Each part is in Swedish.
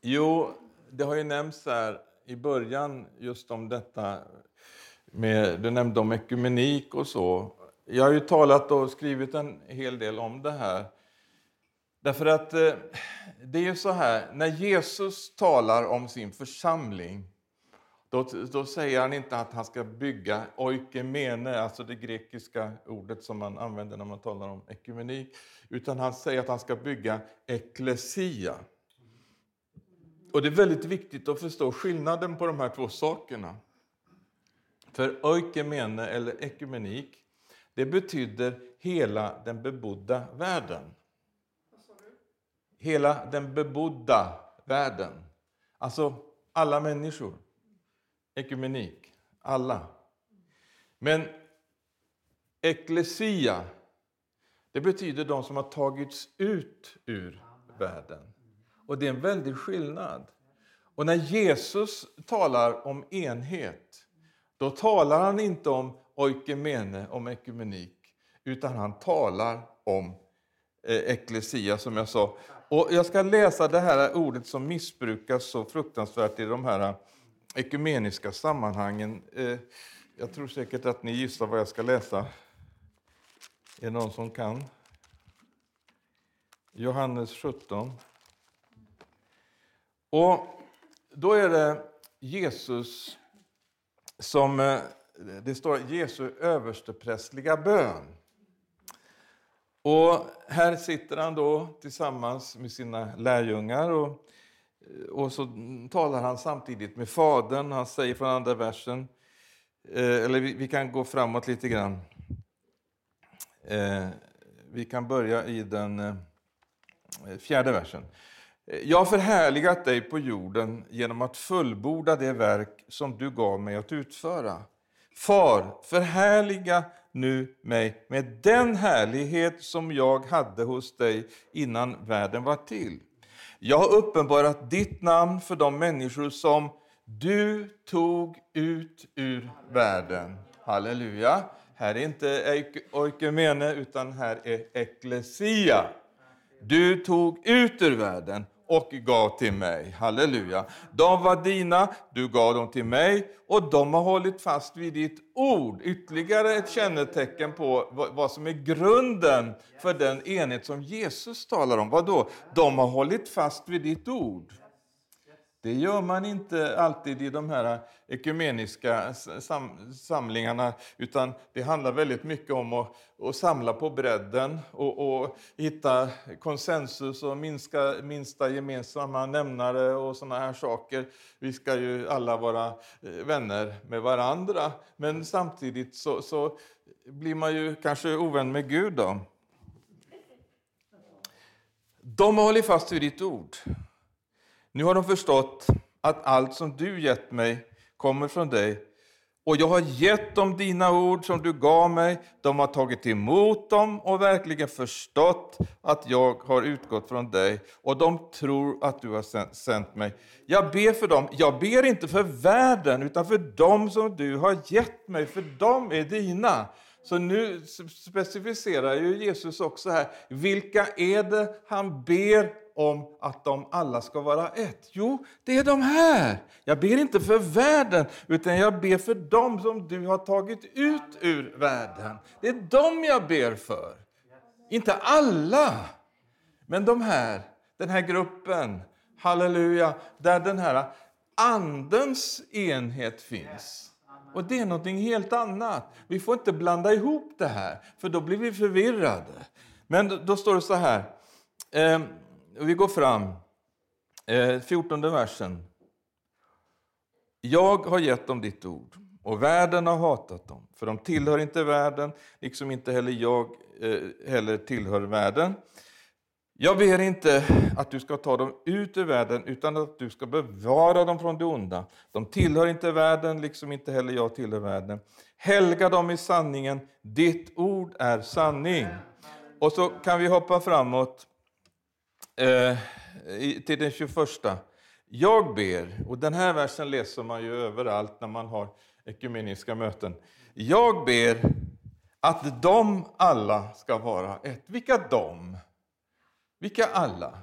Jo, det har ju nämnts här i början just om detta med, du nämnde om ekumenik och så. Jag har ju talat och skrivit en hel del om det här. Därför att eh, det är ju så här, när Jesus talar om sin församling då, då säger han inte att han ska bygga oikemene, alltså det grekiska ordet som man använder när man talar om ekumenik, utan han säger att han ska bygga eklesia. Och det är väldigt viktigt att förstå skillnaden på de här två sakerna. För oikemene, eller ekumenik, det betyder hela den bebodda världen. Hela den bebodda världen. Alltså alla människor. Ekumenik. Alla. Men eklesia, det betyder de som har tagits ut ur världen. Och det är en väldig skillnad. Och när Jesus talar om enhet, då talar han inte om oikemene, om ekumenik, utan han talar om eh, ekklesia. eklesia som jag sa. Och jag ska läsa det här ordet som missbrukas så fruktansvärt i de här eh, ekumeniska sammanhangen. Eh, jag tror säkert att ni gissar vad jag ska läsa. Är det någon som kan? Johannes 17. Och då är det Jesus som, eh, det står Jesu översteprästliga bön. Och här sitter han då tillsammans med sina lärjungar och, eh, och så talar han samtidigt med Fadern. Han säger från andra versen, eh, eller vi, vi kan gå framåt lite grann. Vi kan börja i den fjärde versen. Jag har förhärligat dig på jorden genom att fullborda det verk som du gav mig att utföra. Far, förhärliga nu mig med den härlighet som jag hade hos dig innan världen var till. Jag har uppenbarat ditt namn för de människor som du tog ut ur världen. Halleluja! Här är inte oikumene, utan här är eklesia. Du tog ut ur världen och gav till mig. Halleluja. De var dina, du gav dem till mig och de har hållit fast vid ditt ord. Ytterligare ett kännetecken på vad som är grunden för den enhet som Jesus talar om. Vad då? De har hållit fast vid ditt ord. Det gör man inte alltid i de här ekumeniska sam samlingarna, utan det handlar väldigt mycket om att, att samla på bredden och, och, hitta konsensus och minska, minsta gemensamma nämnare och sådana här saker. Vi ska ju alla vara eh, vänner med varandra, men samtidigt så, så blir man ju kanske ovän med Gud. Då. De har hållit fast vid ditt ord. Nu har de förstått att allt som du gett mig kommer från dig. Och jag har gett dem dina ord som du gav mig. De har tagit emot dem och verkligen förstått att jag har utgått från dig. Och de tror att du har sänt mig. Jag ber för dem. Jag ber inte för världen, utan för dem som du har gett mig, för de är dina. Så nu specificerar ju Jesus också här, vilka är det han ber om att de alla ska vara ett? Jo, det är de här. Jag ber inte för världen, utan jag ber för dem som du har tagit ut ur världen. Det är dem jag ber för. Inte alla, men de här, den här gruppen, halleluja, där den här andens enhet finns. Och det är någonting helt annat. Vi får inte blanda ihop det här, för då blir vi förvirrade. Men då står det så här. Eh, vi går fram, eh, 14 versen. Jag har gett dem ditt ord och världen har hatat dem, för de tillhör inte världen, liksom inte heller jag eh, heller tillhör världen. Jag ber inte att du ska ta dem ut ur världen, utan att du ska bevara dem från det onda. De tillhör inte världen, liksom inte heller jag tillhör världen. Helga dem i sanningen, ditt ord är sanning. Och så kan vi hoppa framåt eh, till den 21. Jag ber, och den här versen läser man ju överallt när man har ekumeniska möten. Jag ber att de alla ska vara ett. Vilka de? Vilka alla?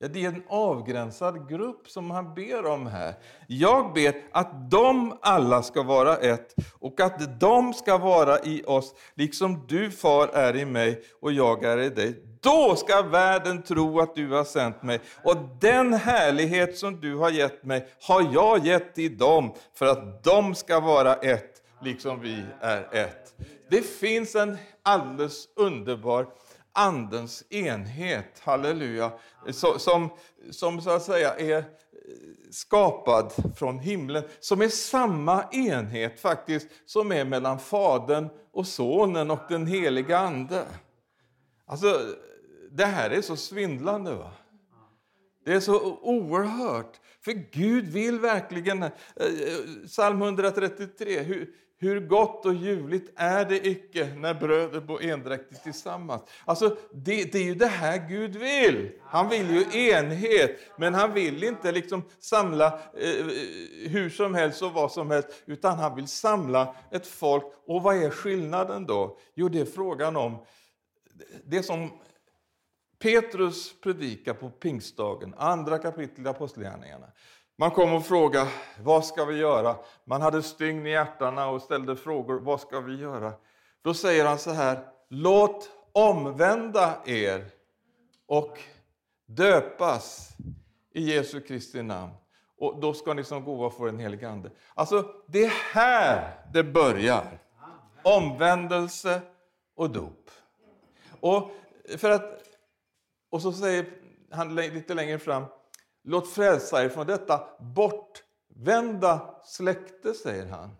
Ja, det är en avgränsad grupp som han ber om här. Jag ber att de alla ska vara ett och att de ska vara i oss, liksom du, far, är i mig och jag är i dig. Då ska världen tro att du har sänt mig. Och den härlighet som du har gett mig har jag gett till dem för att de ska vara ett, liksom vi är ett. Det finns en alldeles underbar Andens enhet, halleluja, som, som så att säga är eh, skapad från himlen, som är samma enhet faktiskt som är mellan Fadern och Sonen och den heliga Ande. Alltså, det här är så svindlande. va? Det är så oerhört. För Gud vill verkligen... Eh, eh, psalm 133. Hur, hur gott och ljuvligt är det icke när bröder bor endräktigt tillsammans? Alltså, det, det, är ju det här Gud vill. Han vill ju enhet, men han vill inte liksom samla eh, eh, hur som helst och vad som helst, utan han vill samla ett folk. Och vad är skillnaden då? Jo, det är frågan om det som Petrus predikar på pingstdagen, andra kapitlet i Apostlagärningarna. Man kom och frågade, vad ska vi göra? Man hade stygn i hjärtana och ställde frågor, vad ska vi göra? Då säger han så här, låt omvända er och döpas i Jesu Kristi namn. Och då ska ni som gåva få en helig ande. Alltså, det är här det börjar. Omvändelse och dop. Och, för att, och så säger han lite längre fram, Låt frälsa er från detta bortvända släkte, säger han.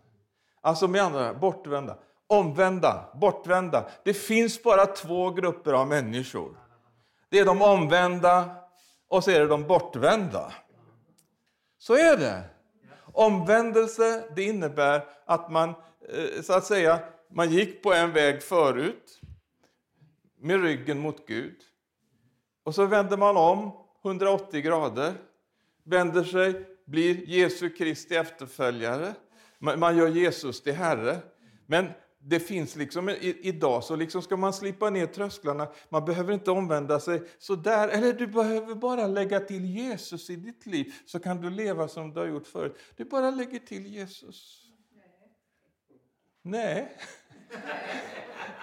Alltså med andra bortvända, omvända, bortvända. Det finns bara två grupper av människor. Det är de omvända och så är det de bortvända. Så är det. Omvändelse det innebär att man eh, så att säga, man gick på en väg förut med ryggen mot Gud. Och så vänder man om 180 grader, vänder sig, blir Jesu Kristi efterföljare. Man gör Jesus till Herre. Men det finns liksom, idag så liksom ska man slippa ner trösklarna. Man behöver inte omvända sig så där. Eller du behöver bara lägga till Jesus i ditt liv så kan du leva som du har gjort förut. Du bara lägger till Jesus. Nej.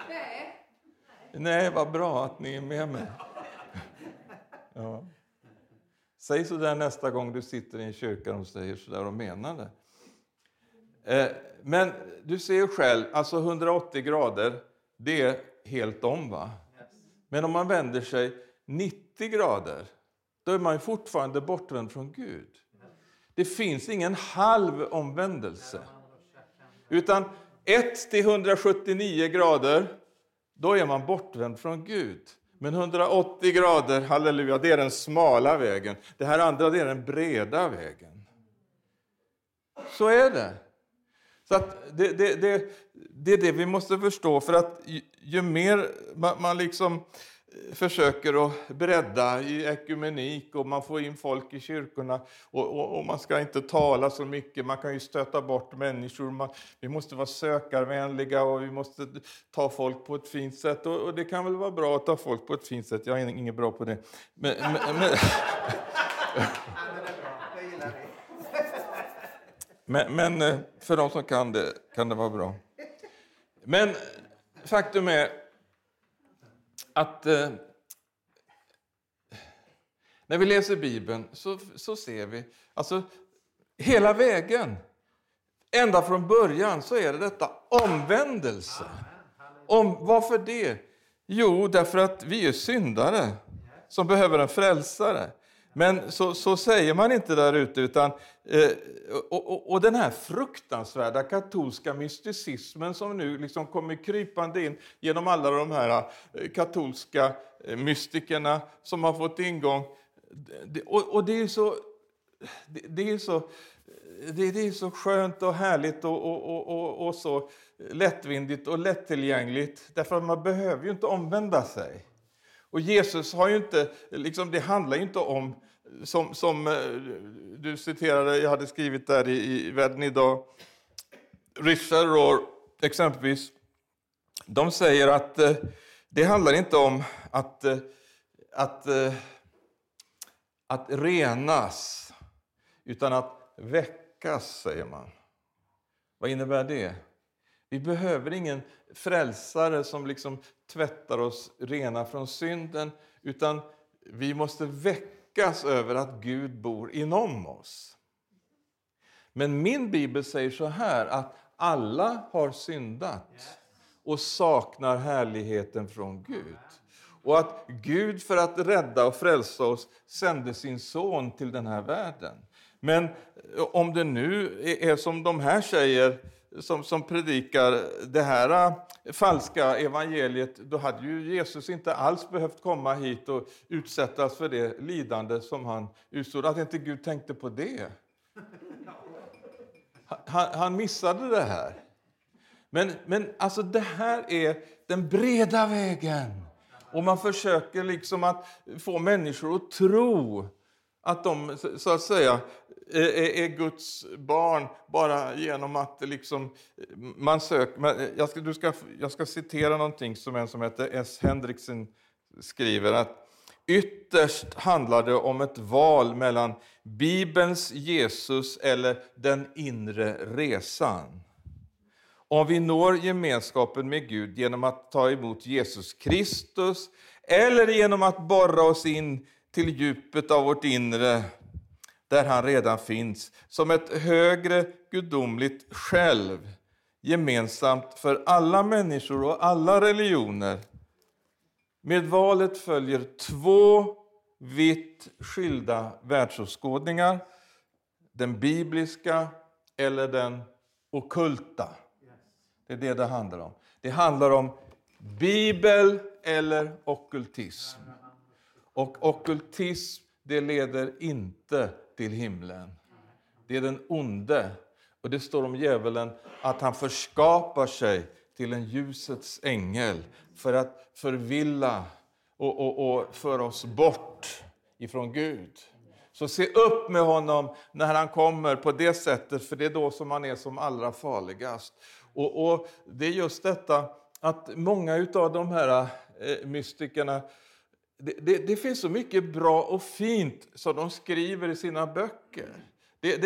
Nej. Nej, vad bra att ni är med mig. Ja. Säg så där nästa gång du sitter i en kyrka och säger så där och menar det. Eh, men du ser själv, alltså 180 grader, det är helt om. va? Men om man vänder sig 90 grader, då är man fortfarande bortvänd från Gud. Det finns ingen halv omvändelse. Utan 1 till 179 grader, då är man bortvänd från Gud. Men 180 grader, halleluja, det är den smala vägen. Det här andra det är den breda vägen. Så är det. Så att det, det, det, det är det vi måste förstå, för att ju, ju mer man, man liksom försöker att bredda i ekumenik och man får in folk i kyrkorna och, och, och, man ska inte tala så mycket, man kan ju stöta bort människor. Man, vi måste vara sökarvänliga och vi måste ta folk på ett fint sätt och, och det kan väl vara bra att ta folk på ett fint sätt, jag är inget bra på det. Men, men, men, men eh, för de som kan det kan det vara bra. Men faktum är att eh, när vi läser Bibeln så, så ser vi, alltså hela vägen, ända från början så är det detta omvändelse. Om, varför det? Jo, därför att vi är syndare som behöver en frälsare. Men så, så säger man inte där ute. Utan, eh, och, och, och, den här fruktansvärda katolska mysticismen som nu liksom kommer krypande in genom alla de här eh, katolska eh, mystikerna som har fått ingång. Och, och det är så... Det, det är så det, det, är så skönt och härligt och, och, och, och, så lättvindigt och lättillgängligt. Därför att man behöver ju inte omvända sig. Och Jesus har ju inte, liksom, det handlar ju inte om, som, som eh, du citerade, jag hade skrivit där i, i Världen idag, Richard Rohr exempelvis, de säger att eh, det handlar inte om att, eh, att eh, att renas, utan att väckas, säger man. Vad innebär det? Vi behöver ingen frälsare som liksom tvättar oss rena från synden, utan vi måste väckas över att Gud bor inom oss. Men min bibel säger så här att alla har syndat och saknar härligheten från Gud. Och att Gud för att rädda och frälsa oss sände sin son till den här världen. Men om det nu är som de här säger, som, som predikar det här äh, falska evangeliet, då hade ju Jesus inte alls behövt komma hit och utsättas för det lidande som han utstod. Att inte Gud tänkte på det. Han, han missade det här. Men, men alltså det här är den breda vägen. Och man försöker liksom att få människor att tro att de så att säga är Guds barn bara genom att liksom man söker. Jag ska, du ska, jag ska citera någonting som en som heter S. Henriksen skriver. att Ytterst handlar det om ett val mellan Bibelns Jesus eller den inre resan. Om vi når gemenskapen med Gud genom att ta emot Jesus Kristus eller genom att borra oss in till djupet av vårt inre där han redan finns, som ett högre gudomligt själv gemensamt för alla människor och alla religioner. Med valet följer två vitt skilda världsåskådningar. Den bibliska eller den okulta. Det är det det handlar om. Det handlar om bibel eller okultism. Och okultism, det leder inte till himlen. Det är den onde. Och det står om djävulen att han förskapar sig till en ljusets ängel för att förvilla och, och, och föra oss bort ifrån Gud. Så se upp med honom när han kommer på det sättet, för det är då som han är som allra farligast. Och, och Det är just detta att många av de här eh, mystikerna det, det, det, finns så mycket bra och fint som de skriver i sina böcker. Det,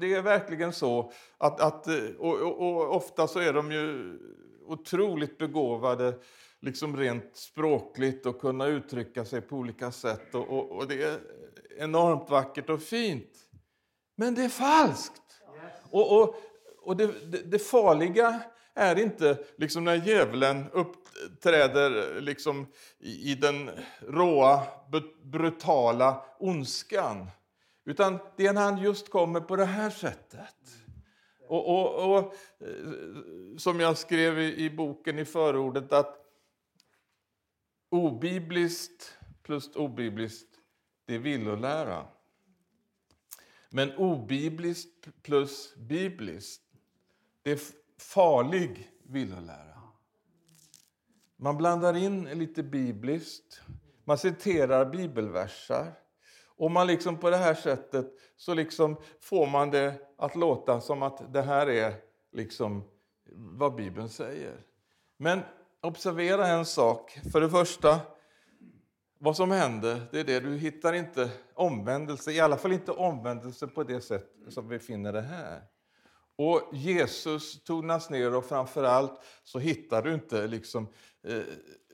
det är verkligen så. att, att och, och, och, Ofta så är de ju otroligt begåvade liksom rent språkligt och kunna uttrycka sig på olika sätt. Och, och det är enormt vackert och fint. Men det är falskt. Och, och, och det, det, det farliga är inte liksom när djävulen uppträder liksom i, i den råa, brutala ondskan. Utan det är när han just kommer på det här sättet. Och, och, och eh, Som jag skrev i, i boken i förordet att obibliskt plus obibliskt, det är villolära. Men obibliskt plus bibliskt, det är farlig villolära. Man blandar in lite bibliskt, man citerar bibelversar. Och man liksom på det här sättet så liksom får man det att låta som att det här är liksom vad Bibeln säger. Men observera en sak. För det första, vad som händer, det är det du hittar inte omvändelse, i alla fall inte omvändelse på det sätt som vi finner det här. Och Jesus tonas ner och framförallt så hittar du inte liksom eh,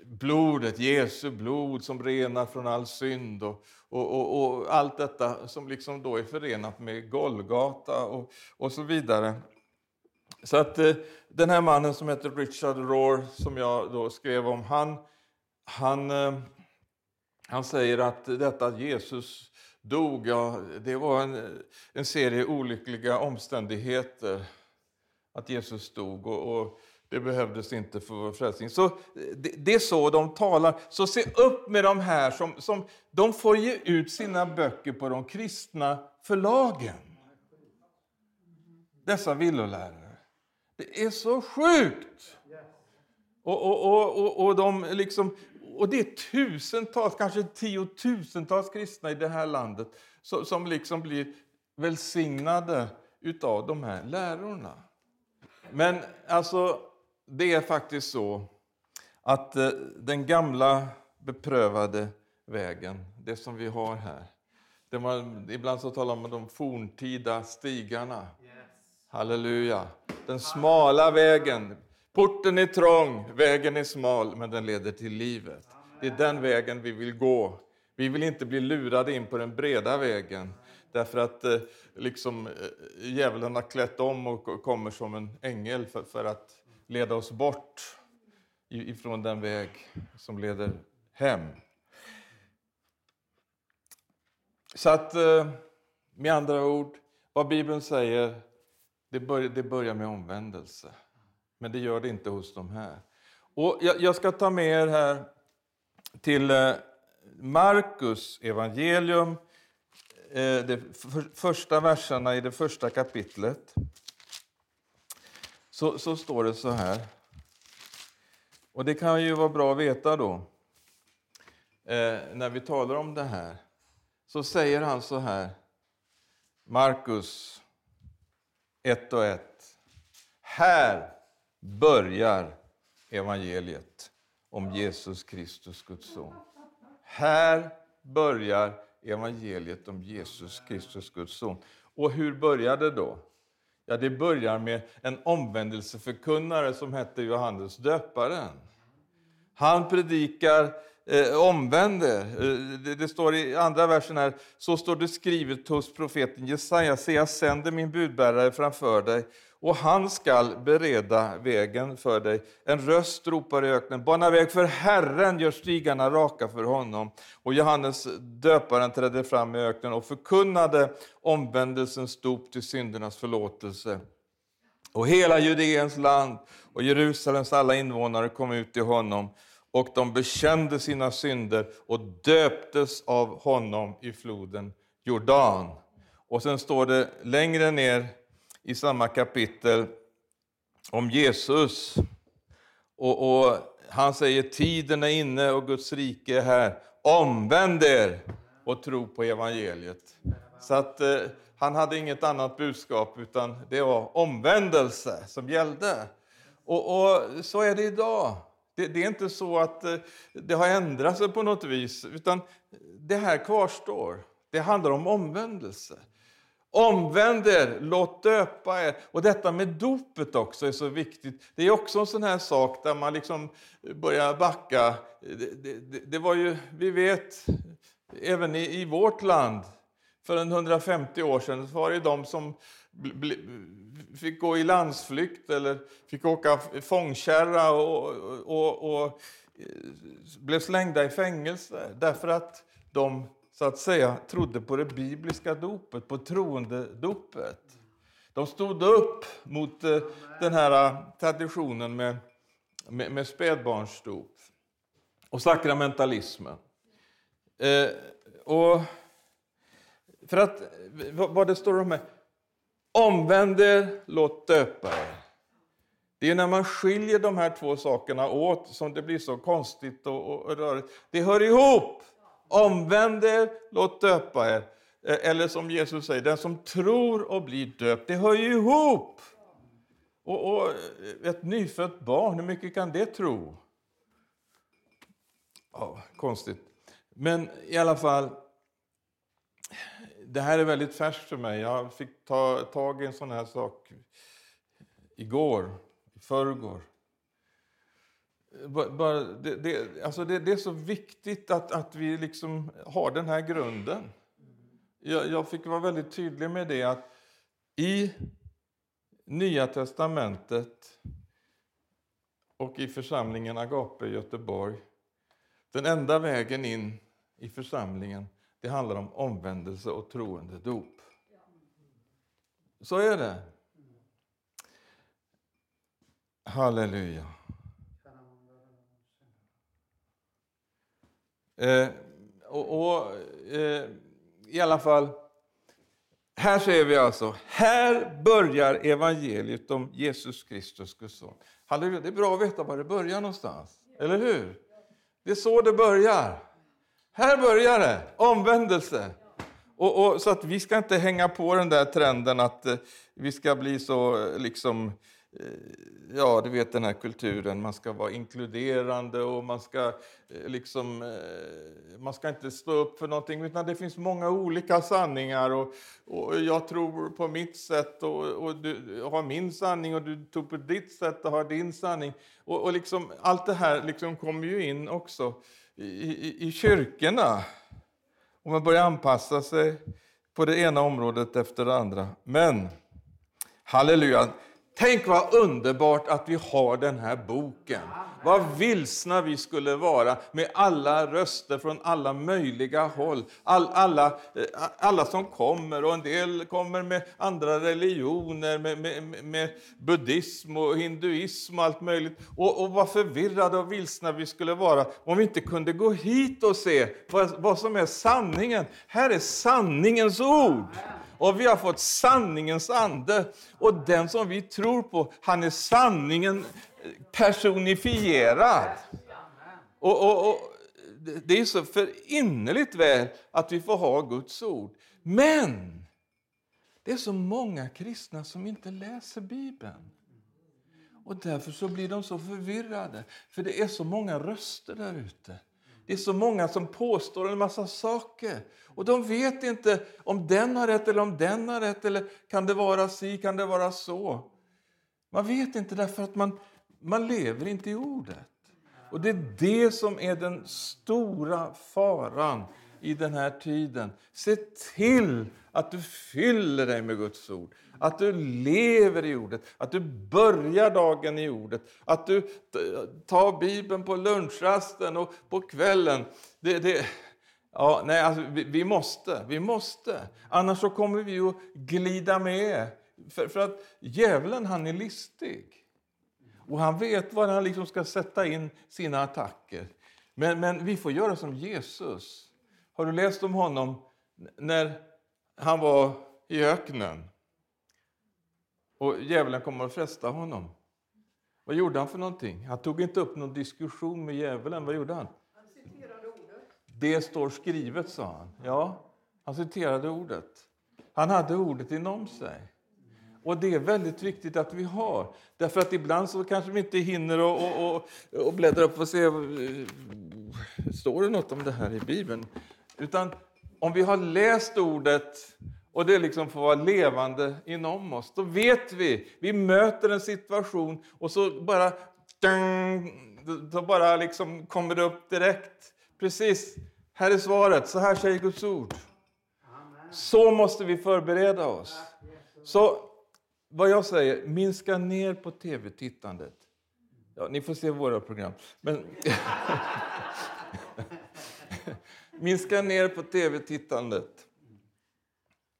blodet, Jesu blod som renar från all synd och, och, och, och, allt detta som liksom då är förenat med Golgata och, och så vidare. Så att eh, den här mannen som heter Richard Rohr, som jag då skrev om, han, han, eh, han säger att detta att Jesus dog, ja, det var en, en serie olyckliga omständigheter att Jesus dog. Och, och det behövdes inte för vår frälsning. Så det, det, är så de talar. Så se upp med de här som, som de får ge ut sina böcker på de kristna förlagen. Dessa villolärare. Det är så sjukt! Och, och, och, och, de liksom, och det är tusentals, kanske tiotusentals kristna i det här landet som, som liksom blir välsignade utav de här lärorna. Men alltså, det är faktiskt så att den gamla beprövade vägen, det som vi har här, Det man, ibland så talar man om de forntida stigarna. Halleluja. Den smala vägen. Porten är trång, vägen är smal, men den leder till livet. Det är den vägen vi vill gå. Vi vill inte bli lurade in på den breda vägen. Därför att eh, liksom, eh, djävulen har klätt om och kommer som en ängel för, för att leda oss bort ifrån den väg som leder hem. Så att, eh, med andra ord, vad Bibeln säger, det börjar, det börjar med omvändelse. Men det gör det inte hos de här. Och jag, jag ska ta med er här till eh, Markus evangelium, eh, de första verserna i det första kapitlet. Så, så står det så här. Och det kan ju vara bra att veta då, eh, när vi talar om det här. Så säger han så här, Markus 1 och 1. Här börjar evangeliet om Jesus Kristus, Guds son. Här börjar evangeliet om Jesus Kristus, Guds son. Och hur börjar det då? Ja, det börjar med en omvändelseförkunnare som hette Johannes döparen. Han predikar eh, omvänder. Eh, det, det, står i andra versen här, så står det skrivet hos profeten Jesaja, se jag sänder min budbärare framför dig och han skall bereda vägen för dig. En röst ropar i öknen, bana väg för Herren, gör stigarna raka för honom. Och Johannes döparen trädde fram i öknen och förkunnade omvändelsens dop till syndernas förlåtelse. Och hela Judeens land och Jerusalems alla invånare kom ut till honom och de bekände sina synder och döptes av honom i floden Jordan. Och sen står det längre ner i samma kapitel om Jesus. Och, och, Han säger tiden är inne och Guds rike är här. Omvänd er och tro på evangeliet. Så att eh, han hade inget annat budskap utan det var omvändelse som gällde. Och, och så är det idag. Det, det, är inte så att eh, det har ändrat sig på något vis, utan det här kvarstår. Det handlar om omvändelse. Omvänd er, låt döpa er. Och detta med dopet också är så viktigt. Det är också en sån här sak där man liksom börjar backa. Det, det, det var ju, vi vet, även i, i, vårt land, för en 150 år sedan, var det de som fick gå i landsflykt eller fick åka fångkärra och, och, och, och eh, blev slängda i fängelse därför att de så att säga trodde på det bibliska dopet, på troendedopet. De stod upp mot eh, den här eh, traditionen med, med, med spädbarnsdop och sakramentalismen. Eh, och för att, vad det står om här, omvänd er, låt döpa er. Det är när man skiljer de här två sakerna åt som det blir så konstigt och, och rörigt. Det hör ihop! Omvänd er, låt döpa er. Eh, eller som Jesus säger, den som tror och blir döpt, det hör ju ihop. Och, och eh, ett nyfött barn, hur mycket kan det tro? Ja, konstigt. Men i alla fall, det här är väldigt färskt för mig. Jag fick ta tag i en sån här sak igår, i förrgår. Bara, det, det, alltså det, det, är så viktigt att, att vi liksom har den här grunden. Jag, jag fick vara väldigt tydlig med det att i Nya testamentet och i församlingen Agape i Göteborg, den enda vägen in i församlingen, det handlar om omvändelse och troende dop. Så är det. Halleluja. Eh, och, och eh, I alla fall, här ser vi alltså, här börjar evangeliet om Jesus Kristus, Guds son. Halleluja, det är bra att veta var det börjar någonstans, eller hur? Det är så det börjar. Här börjar det, omvändelse. Och, och, så att vi ska inte hänga på den där trenden att eh, vi ska bli så eh, liksom Eh, ja, du vet den här kulturen, man ska vara inkluderande och man ska eh, liksom, eh, man ska inte stå upp för någonting, utan det finns många olika sanningar och, och jag tror på mitt sätt och, och, du har min sanning och du tror på ditt sätt och har din sanning. Och, och liksom, allt det här liksom kommer ju in också i, i, i kyrkorna. Och man börjar anpassa sig på det ena området efter det andra. Men, halleluja, Tänk vad underbart att vi har den här boken. Vad vilsna vi skulle vara med alla röster från alla möjliga håll. All, alla, eh, alla som kommer, och en del kommer med andra religioner, med, med, med buddhism och hinduism och allt möjligt. Och, och vad förvirrade och vilsna vi skulle vara om vi inte kunde gå hit och se vad, vad som är sanningen. Här är sanningens ord. Och vi har fått sanningens ande. Och den som vi tror på, han är sanningen personifierad. Och, och, och Det är så för innerligt väl att vi får ha Guds ord. Men det är så många kristna som inte läser Bibeln. Och därför så blir de så förvirrade, för det är så många röster där ute. Det är så många som påstår en massa saker. Och de vet inte om den har rätt eller om den har rätt. Eller kan det vara si, kan det vara så? Man vet inte därför att man, man lever inte i ordet. Och det är det som är den stora faran i den här tiden. Se till att du fyller dig med Guds ord. Att du lever i ordet, att du börjar dagen i ordet. Att du tar Bibeln på lunchrasten och på kvällen. Det, det, ja, nej, alltså, vi, vi, måste, vi måste. Annars så kommer vi att glida med. För, för att djävulen han är listig. Och han vet var han liksom ska sätta in sina attacker. Men, men vi får göra som Jesus. Har du läst om honom när han var i öknen? Och djävulen kommer att fresta honom. Vad gjorde han för någonting? Han tog inte upp någon diskussion med djävulen. Vad gjorde han? Han citerade ordet. Det står skrivet, sa han. Ja, han citerade ordet. Han hade ordet inom sig. Och det är väldigt viktigt att vi har. Därför att ibland så kanske vi inte hinner och, och, och, och bläddra upp och se, eh, står det något om det här i Bibeln? Utan om vi har läst ordet och det liksom får vara levande inom oss. Då vet vi, vi möter en situation och så bara, då bara liksom kommer det upp direkt. Precis, här är svaret, så här säger Guds ord. Så måste vi förbereda oss. Så vad jag säger, minska ner på tv-tittandet. Ja, ni får se våra program. Men minska ner på tv-tittandet.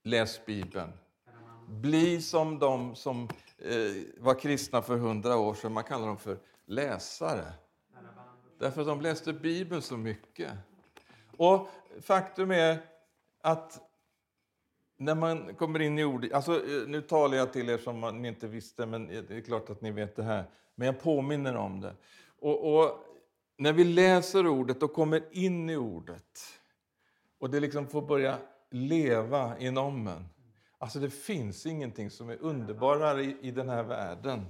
Läs Bibeln. Bli som de som eh, var kristna för hundra år sedan. Man kallar dem för läsare. Därför att de läste Bibeln så mycket. Och faktum är att när man kommer in i ordet... Alltså, eh, nu talar jag till er som ni inte visste, men det är klart att ni vet det här. Men jag påminner om det. Och, och när vi läser ordet och kommer in i ordet och det liksom får börja leva inom en. Alltså det finns ingenting som är underbarare i, i den här världen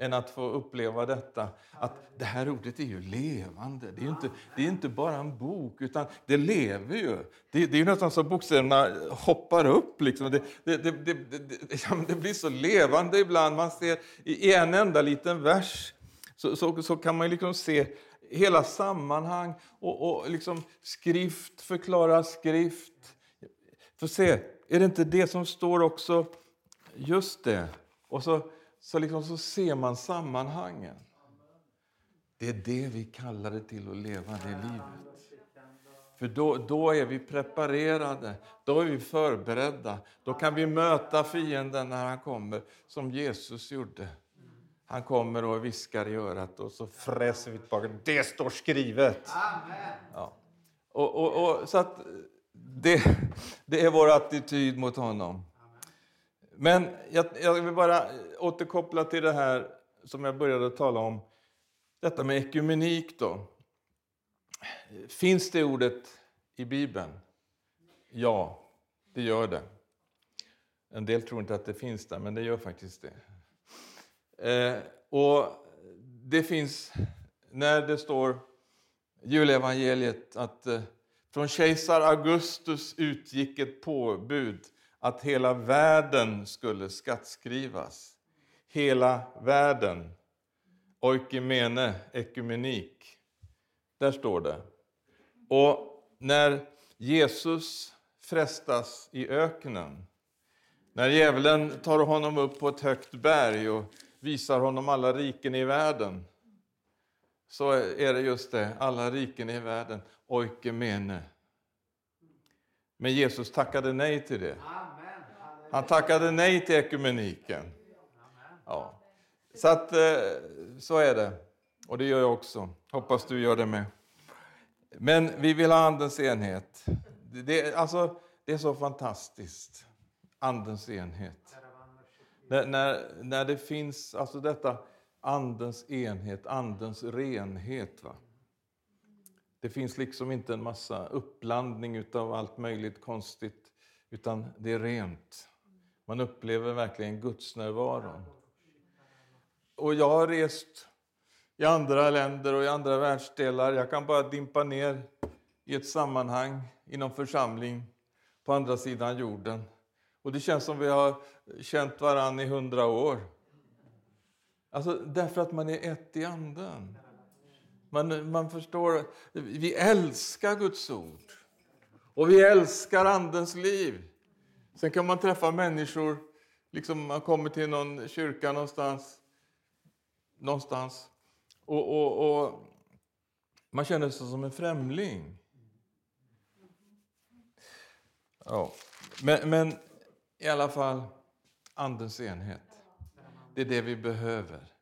än att få uppleva detta. Att det här ordet är ju levande. Det är inte, det är inte bara en bok, utan det lever ju. Det, det är ju nästan så bokstäverna hoppar upp. Liksom. Det, det, det, det, blir så levande ibland. Man ser i en enda liten vers så, så, så kan man liksom se hela sammanhang och, och liksom skrift förklarar skrift. För se, är det inte det som står också? Just det. Och så, så, liksom, så ser man sammanhangen. Det är det vi kallar det till att leva det livet. För då, då är vi preparerade, då är vi förberedda. Då kan vi möta fienden när han kommer, som Jesus gjorde. Han kommer och viskar i örat och så fräser vi tillbaka. Det står skrivet! Ja. Och, och, och, så att det, det är vår attityd mot honom. Men jag, jag, vill bara återkoppla till det här som jag började tala om. Detta med ekumenik då. Finns det ordet i Bibeln? Ja, det gör det. En del tror inte att det finns där, men det gör faktiskt det. Eh, och det finns, när det står julevangeliet att eh, från kejsar Augustus utgick ett påbud att hela världen skulle skattskrivas. Hela världen. Oikimene, ekumenik. Där står det. Och när Jesus frestas i öknen, när djävulen tar honom upp på ett högt berg och visar honom alla riken i världen, så är det just det, alla riken i världen, oikemene. Men Jesus tackade nej till det. Han tackade nej till ekumeniken. Ja. Så att, eh, så är det. Och det gör jag också. Hoppas du gör det med. Men vi vill ha Andens enhet. Det, alltså, det är så fantastiskt. Andens enhet. När, när, när det finns alltså detta Andens enhet, Andens renhet. Va? Det finns liksom inte en massa uppblandning av allt möjligt konstigt, utan det är rent. Man upplever verkligen gudsnärvaron. Och jag har rest i andra länder och i andra världsdelar. Jag kan bara dimpa ner i ett sammanhang i någon församling på andra sidan jorden. Och det känns som vi har känt varann i hundra år. Alltså därför att man är ett i anden. Man, man förstår, vi älskar Guds ord. Och vi älskar Andens liv. Sen kan man träffa människor, liksom man kommer till någon kyrka någonstans, någonstans och, och, och man känner sig som en främling. Ja. Men, men i alla fall, Andens enhet. Det är det vi behöver.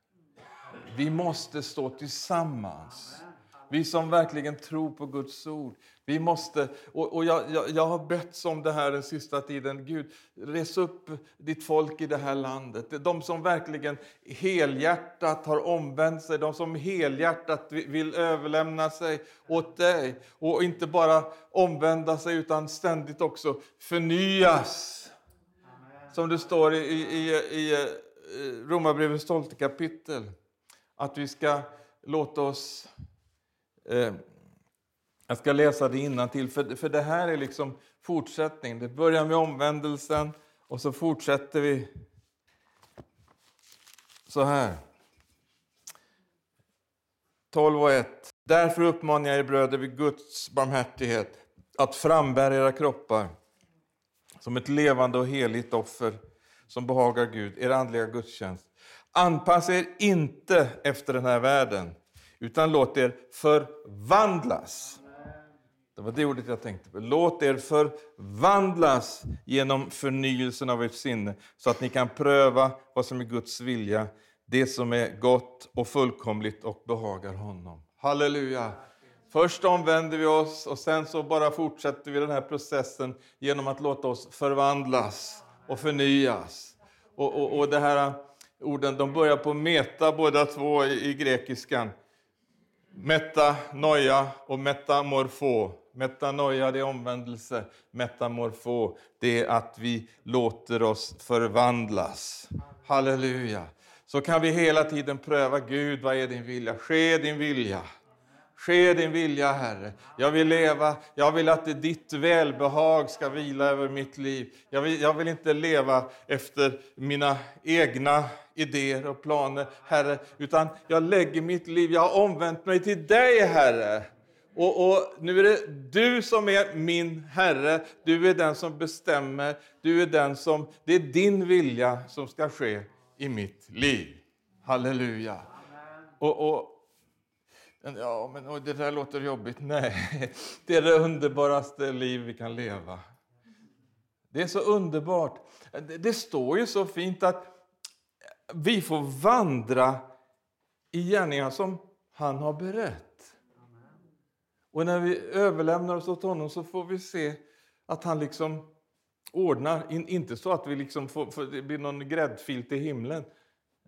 Vi måste stå tillsammans. Vi som verkligen tror på Guds ord. Vi måste, och, och jag, jag, jag, har bett om det här den sista tiden. Gud, res upp ditt folk i det här landet. De som verkligen helhjärtat har omvänt sig. De som helhjärtat vill överlämna sig åt dig. Och inte bara omvända sig utan ständigt också förnyas. Som det står i, i, i eh, Romarbrevets 12 kapitel. Att vi ska låta oss Eh, jag ska läsa det till för, för det här är liksom fortsättning. Det börjar med omvändelsen och så fortsätter vi så här. 12 och 1. Därför uppmanar jag er bröder vid Guds barmhärtighet att frambära era kroppar som ett levande och heligt offer som behagar Gud, er andliga gudstjänst. Anpassa er inte efter den här världen utan låt er förvandlas. Det var det ordet jag tänkte på. Låt er förvandlas genom förnyelsen av ert sinne så att ni kan pröva vad som är Guds vilja, det som är gott och fullkomligt och behagar honom. Halleluja! Först omvänder vi oss och sen så bara fortsätter vi den här processen genom att låta oss förvandlas och förnyas. Och, och, och det här orden de börjar på meta båda två i, i grekiskan. Metanoia och metamorfo. Metanoia det är omvändelse, metamorfo det är att vi låter oss förvandlas. Halleluja! Så kan vi hela tiden pröva, Gud vad är din vilja? Ske din vilja. Ske din vilja, Herre. Jag vill leva, jag vill att ditt välbehag ska vila över mitt liv. Jag vill, jag vill inte leva efter mina egna idéer och planer, Herre, utan jag lägger mitt liv, jag har omvänt mig till dig, Herre. Och, och, nu är det du som är min Herre, du är den som bestämmer, du är den som, det är din vilja som ska ske i mitt liv. Halleluja. Och, och, ja, men och det där låter jobbigt. Nej, det är det underbaraste liv vi kan leva. Det är så underbart. Det, står ju så fint att vi får vandra i gärningar som han har berett. Och när vi överlämnar oss åt honom så får vi se att han liksom ordnar, inte så att vi liksom får, det blir någon gräddfil till himlen.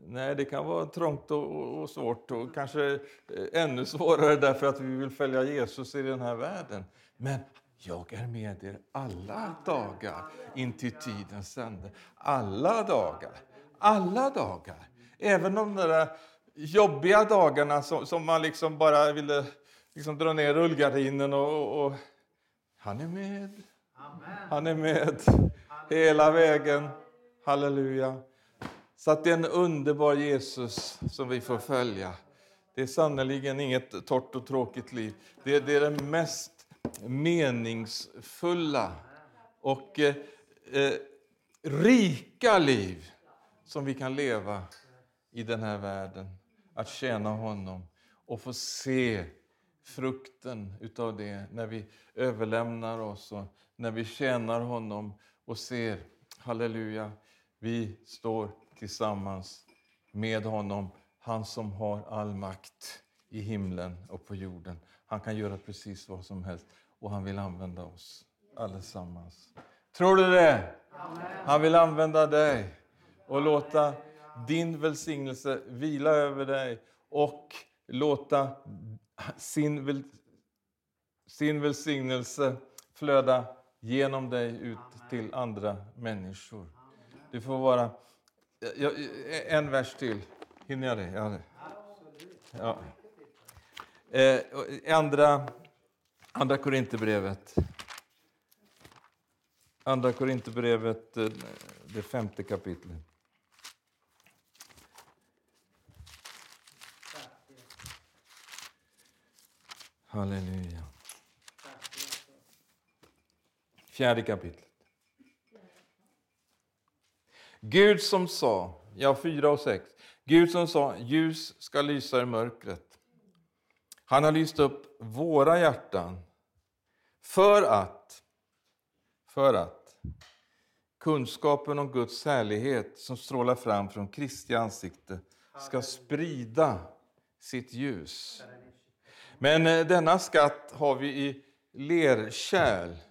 Nej, det kan vara trångt och, och svårt och kanske eh, ännu svårare därför att vi vill följa Jesus i den här världen. Men jag är med er alla dagar in till tidens ände. Alla dagar. Alla dagar. Även de där jobbiga dagarna som, som man liksom bara ville liksom dra ner rullgardinen och, och, och han är med. Han är med hela vägen. Halleluja. Så att det är en underbar Jesus som vi får följa. Det är sannerligen inget torrt och tråkigt liv. Det, det är det mest meningsfulla och eh, eh, rika liv som vi kan leva i den här världen. Att tjäna honom och få se frukten utav det när vi överlämnar oss och när vi tjänar honom och ser, halleluja, vi står tillsammans med honom, han som har all makt i himlen och på jorden. Han kan göra precis vad som helst och han vill använda oss allesammans. Tror du det? Han vill använda dig och låta din välsignelse vila över dig och låta sin, väl, sin välsignelse flöda genom dig ut till andra människor. Du får vara... E- en vers till. Hinner jag det? Ja. ja. Eh, andra, andra Korinthierbrevet. Andra Korinthierbrevet, eh, det femte kapitlet. Halleluja. Fjärde kapitlet. Gud som sa, ja 4 och 6. Gud som sa ljus ska lysa i mörkret. Han har lyst upp våra hjärtan för att, för att kunskapen om Guds härlighet som strålar fram från Kristi ansikte ska sprida sitt ljus. Men eh, denna skatt har vi i lerkärl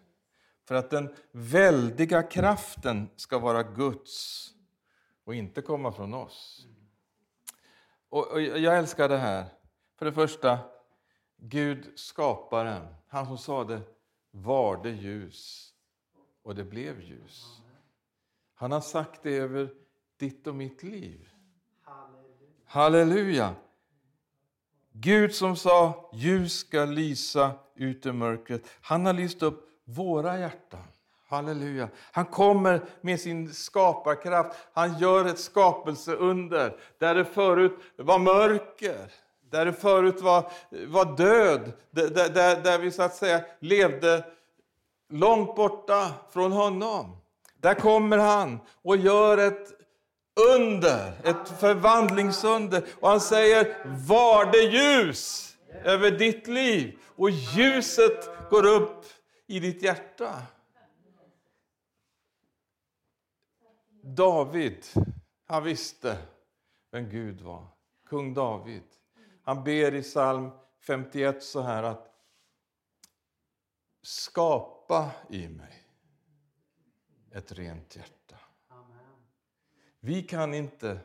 för att den väldiga kraften ska vara Guds och inte komma från oss. Och, Jag älskar det här. För det första, Gud skaparen, han som sade var det ljus och det blev ljus. Han har sagt det över ditt och mitt liv. Halleluja! Gud som sa ljus ska lysa ut ur mörkret. Han har lyst upp våra hjärtan. Halleluja. Han kommer med sin skaparkraft. Han gör ett skapelseunder där det förut var mörker. Där det förut var, var död. Där, där, där vi så att säga levde långt borta från honom. Där kommer han och gör ett under, ett förvandlingsunder. Och han säger, var det ljus över ditt liv. Och ljuset går upp i ditt hjärta. David, han visste vem Gud var. Kung David. Han ber i psalm 51 så här att Skapa i mig ett rent hjärta. Vi kan inte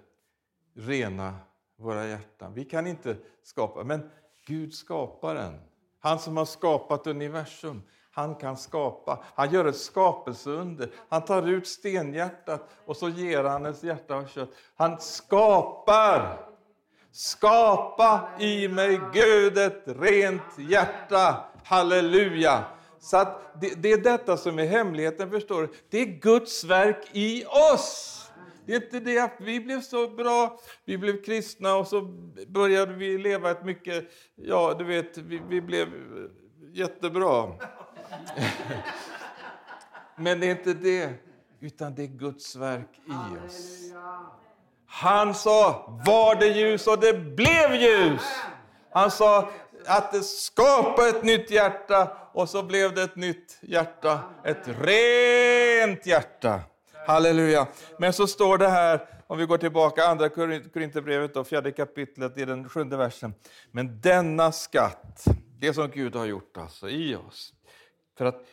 rena våra hjärtan. Vi kan inte skapa, men Gud skapar en. Han som har skapat universum, han kan skapa. Han gör ett skapelseunder. Han tar ut stenhjärtat och så ger han ett hjärta av kött. Han skapar. Skapa i mig, Gud, ett rent hjärta. Halleluja! Så att det, det är detta som är hemligheten, förstår du. Det är Guds verk i oss. Det är inte det att vi blev så bra, vi blev kristna och så började vi leva ett mycket, ja du vet, vi, vi blev jättebra. Men det är inte det, utan det är Guds verk i oss. Han sa, var det ljus och det blev ljus. Han sa att det skapade ett nytt hjärta och så blev det ett nytt hjärta, ett rent hjärta. Halleluja. Men så står det här, om vi går tillbaka, andra Korinthierbrevet, fjärde kapitlet, i den sjunde versen. Men denna skatt, det som Gud har gjort alltså i oss, för att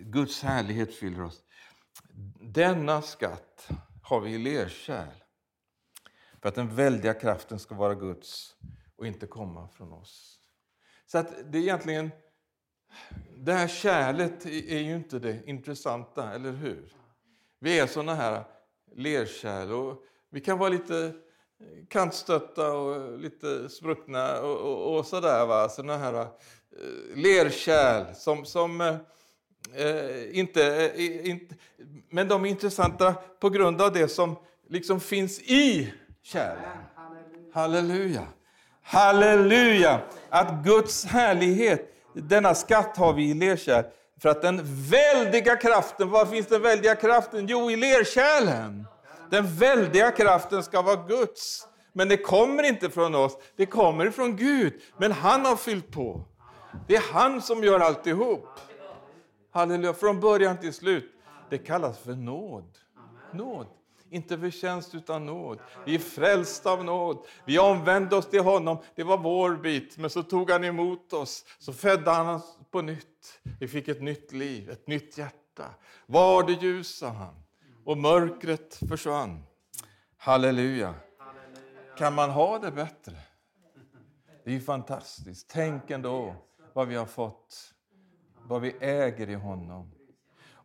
Guds härlighet fyller oss. Denna skatt har vi i lerkärl, för att den väldiga kraften ska vara Guds och inte komma från oss. Så att det är egentligen, det här kärlet är ju inte det intressanta, eller hur? Vi är såna här lerkärl och vi kan vara lite kantstötta och lite spruckna och, och, och sådär. Va? Såna här Eh, lerkärl som, som eh, eh inte, eh, inte... Men de är intressanta på grund av det som liksom finns i kärlen. Halleluja! Halleluja! Att Guds härlighet, denna skatt har vi i lerkärl. För att den väldiga kraften, var finns den väldiga kraften? Jo, i lerkärlen. Den väldiga kraften ska vara Guds. Men det kommer inte från oss, det kommer från Gud. Men han har fyllt på. Det är han som gör alltihop. Halleluja, från början till slut. Det kallas för nåd. Nåd. Inte förtjänst utan nåd. Vi är frälsta av nåd. Vi omvände oss till honom. Det var vår bit. Men så tog han emot oss. Så födde han oss på nytt. Vi fick ett nytt liv, ett nytt hjärta. Var det ljus, sa han. Och mörkret försvann. Halleluja. Kan man ha det bättre? Det är fantastiskt. Tänk ändå vad vi har fått. Vad vi äger i honom.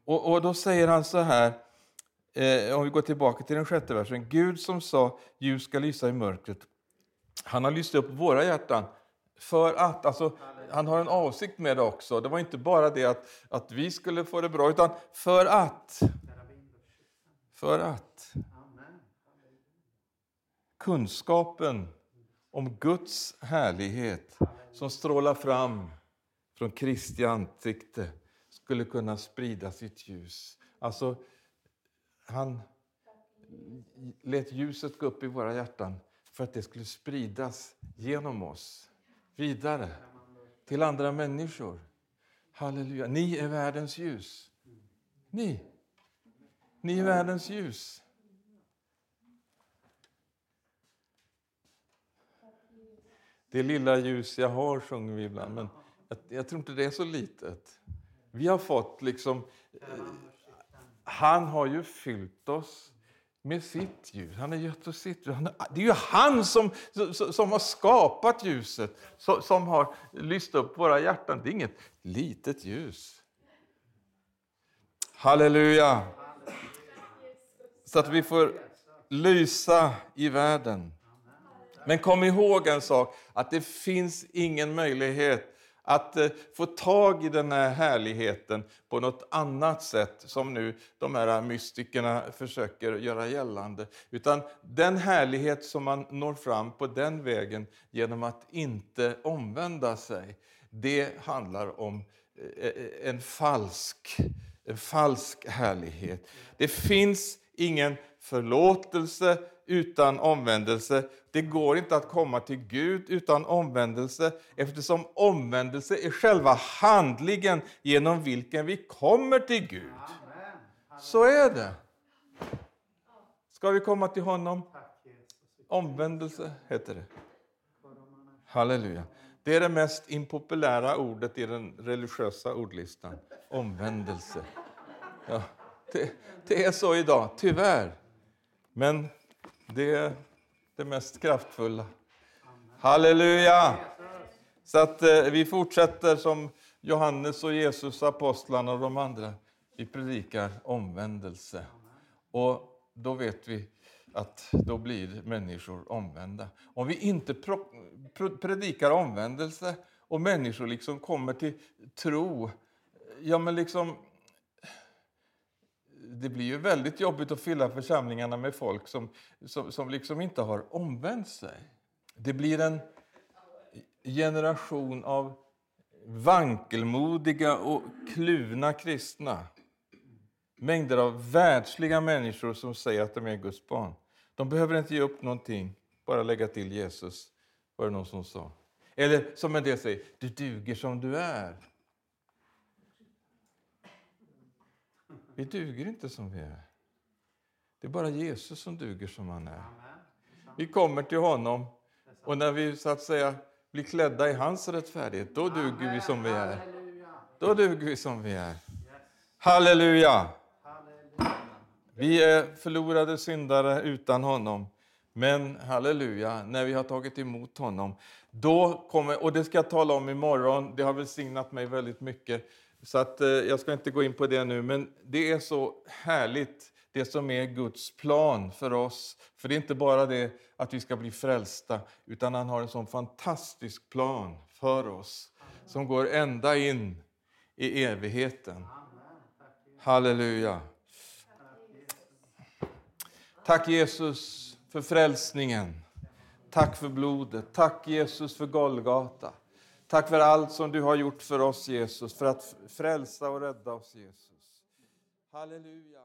Och, och då säger han så här eh, om vi går tillbaka till den sjätte versen. Gud som sa ljus ska lysa i mörkret. Han har lyst upp våra hjärtan för att, alltså, han har en avsikt med det också. Det var inte bara det att, att vi skulle få det bra, utan för att. För att. Kunskapen om Guds härlighet som strålar fram från Kristi ansikte skulle kunna sprida sitt ljus. Alltså, han lät ljuset gå upp i våra hjärtan för att det skulle spridas genom oss, vidare, till andra människor. Halleluja. Ni är världens ljus. Ni. Ni är världens ljus. Det lilla ljus jag har sjunger vi ibland, men jag, jag tror inte det är så litet. Vi har fått liksom eh, han har ju fyllt oss med sitt ljus. Han har gett oss sitt ljus. Det är ju han som, som har skapat ljuset, som har lyst upp våra hjärtan. Det är inget litet ljus. Halleluja! Så att vi får lysa i världen. Men kom ihåg en sak, att det finns ingen möjlighet att eh, få tag i den här härligheten på något annat sätt som nu de här mystikerna försöker göra gällande. Utan den härlighet som man når fram på den vägen genom att inte omvända sig, det handlar om eh, eh, en falsk, en falsk härlighet. Det finns ingen förlåtelse utan omvändelse. Det går inte att komma till Gud utan omvändelse eftersom omvändelse är själva handlingen genom vilken vi kommer till Gud. Så är det. Ska vi komma till honom? Omvändelse heter det. Halleluja. Det är det mest impopulära ordet i den religiösa ordlistan. Omvändelse. Ja, det, det är så idag, tyvärr. Men det är det mest kraftfulla. Halleluja! Så att eh, vi fortsätter som Johannes och Jesus, apostlarna och de andra. Vi predikar omvändelse. Och då vet vi att då blir människor omvända. Om vi inte predikar omvändelse och människor liksom kommer till tro, ja men liksom det blir ju väldigt jobbigt att fylla församlingarna med folk som, som, som liksom inte har omvänt sig. Det blir en generation av vankelmodiga och kluvna kristna. Mängder av världsliga människor som säger att de är Guds barn. De behöver inte ge upp någonting, bara lägga till Jesus, var det någon som sa. Eller som en del säger, du duger som du är. Vi duger inte som vi är. Det är bara Jesus som duger som han är. Vi kommer till honom och när vi så att säga blir klädda i hans rättfärdighet, då duger vi som vi är. Då duger vi som vi är. Halleluja! Vi är förlorade syndare utan honom. Men halleluja, när vi har tagit emot honom, då kommer, och det ska jag tala om imorgon, det har välsignat mig väldigt mycket. Så att, eh, jag ska inte gå in på det nu, men det är så härligt det som är Guds plan för oss. För det är inte bara det att vi ska bli frälsta, utan han har en sån fantastisk plan för oss som går ända in i evigheten. Halleluja. Tack Jesus för frälsningen. Tack för blodet. Tack Jesus för Golgata. Tack för allt som du har gjort för oss Jesus, för att frälsa och rädda oss Jesus. Halleluja.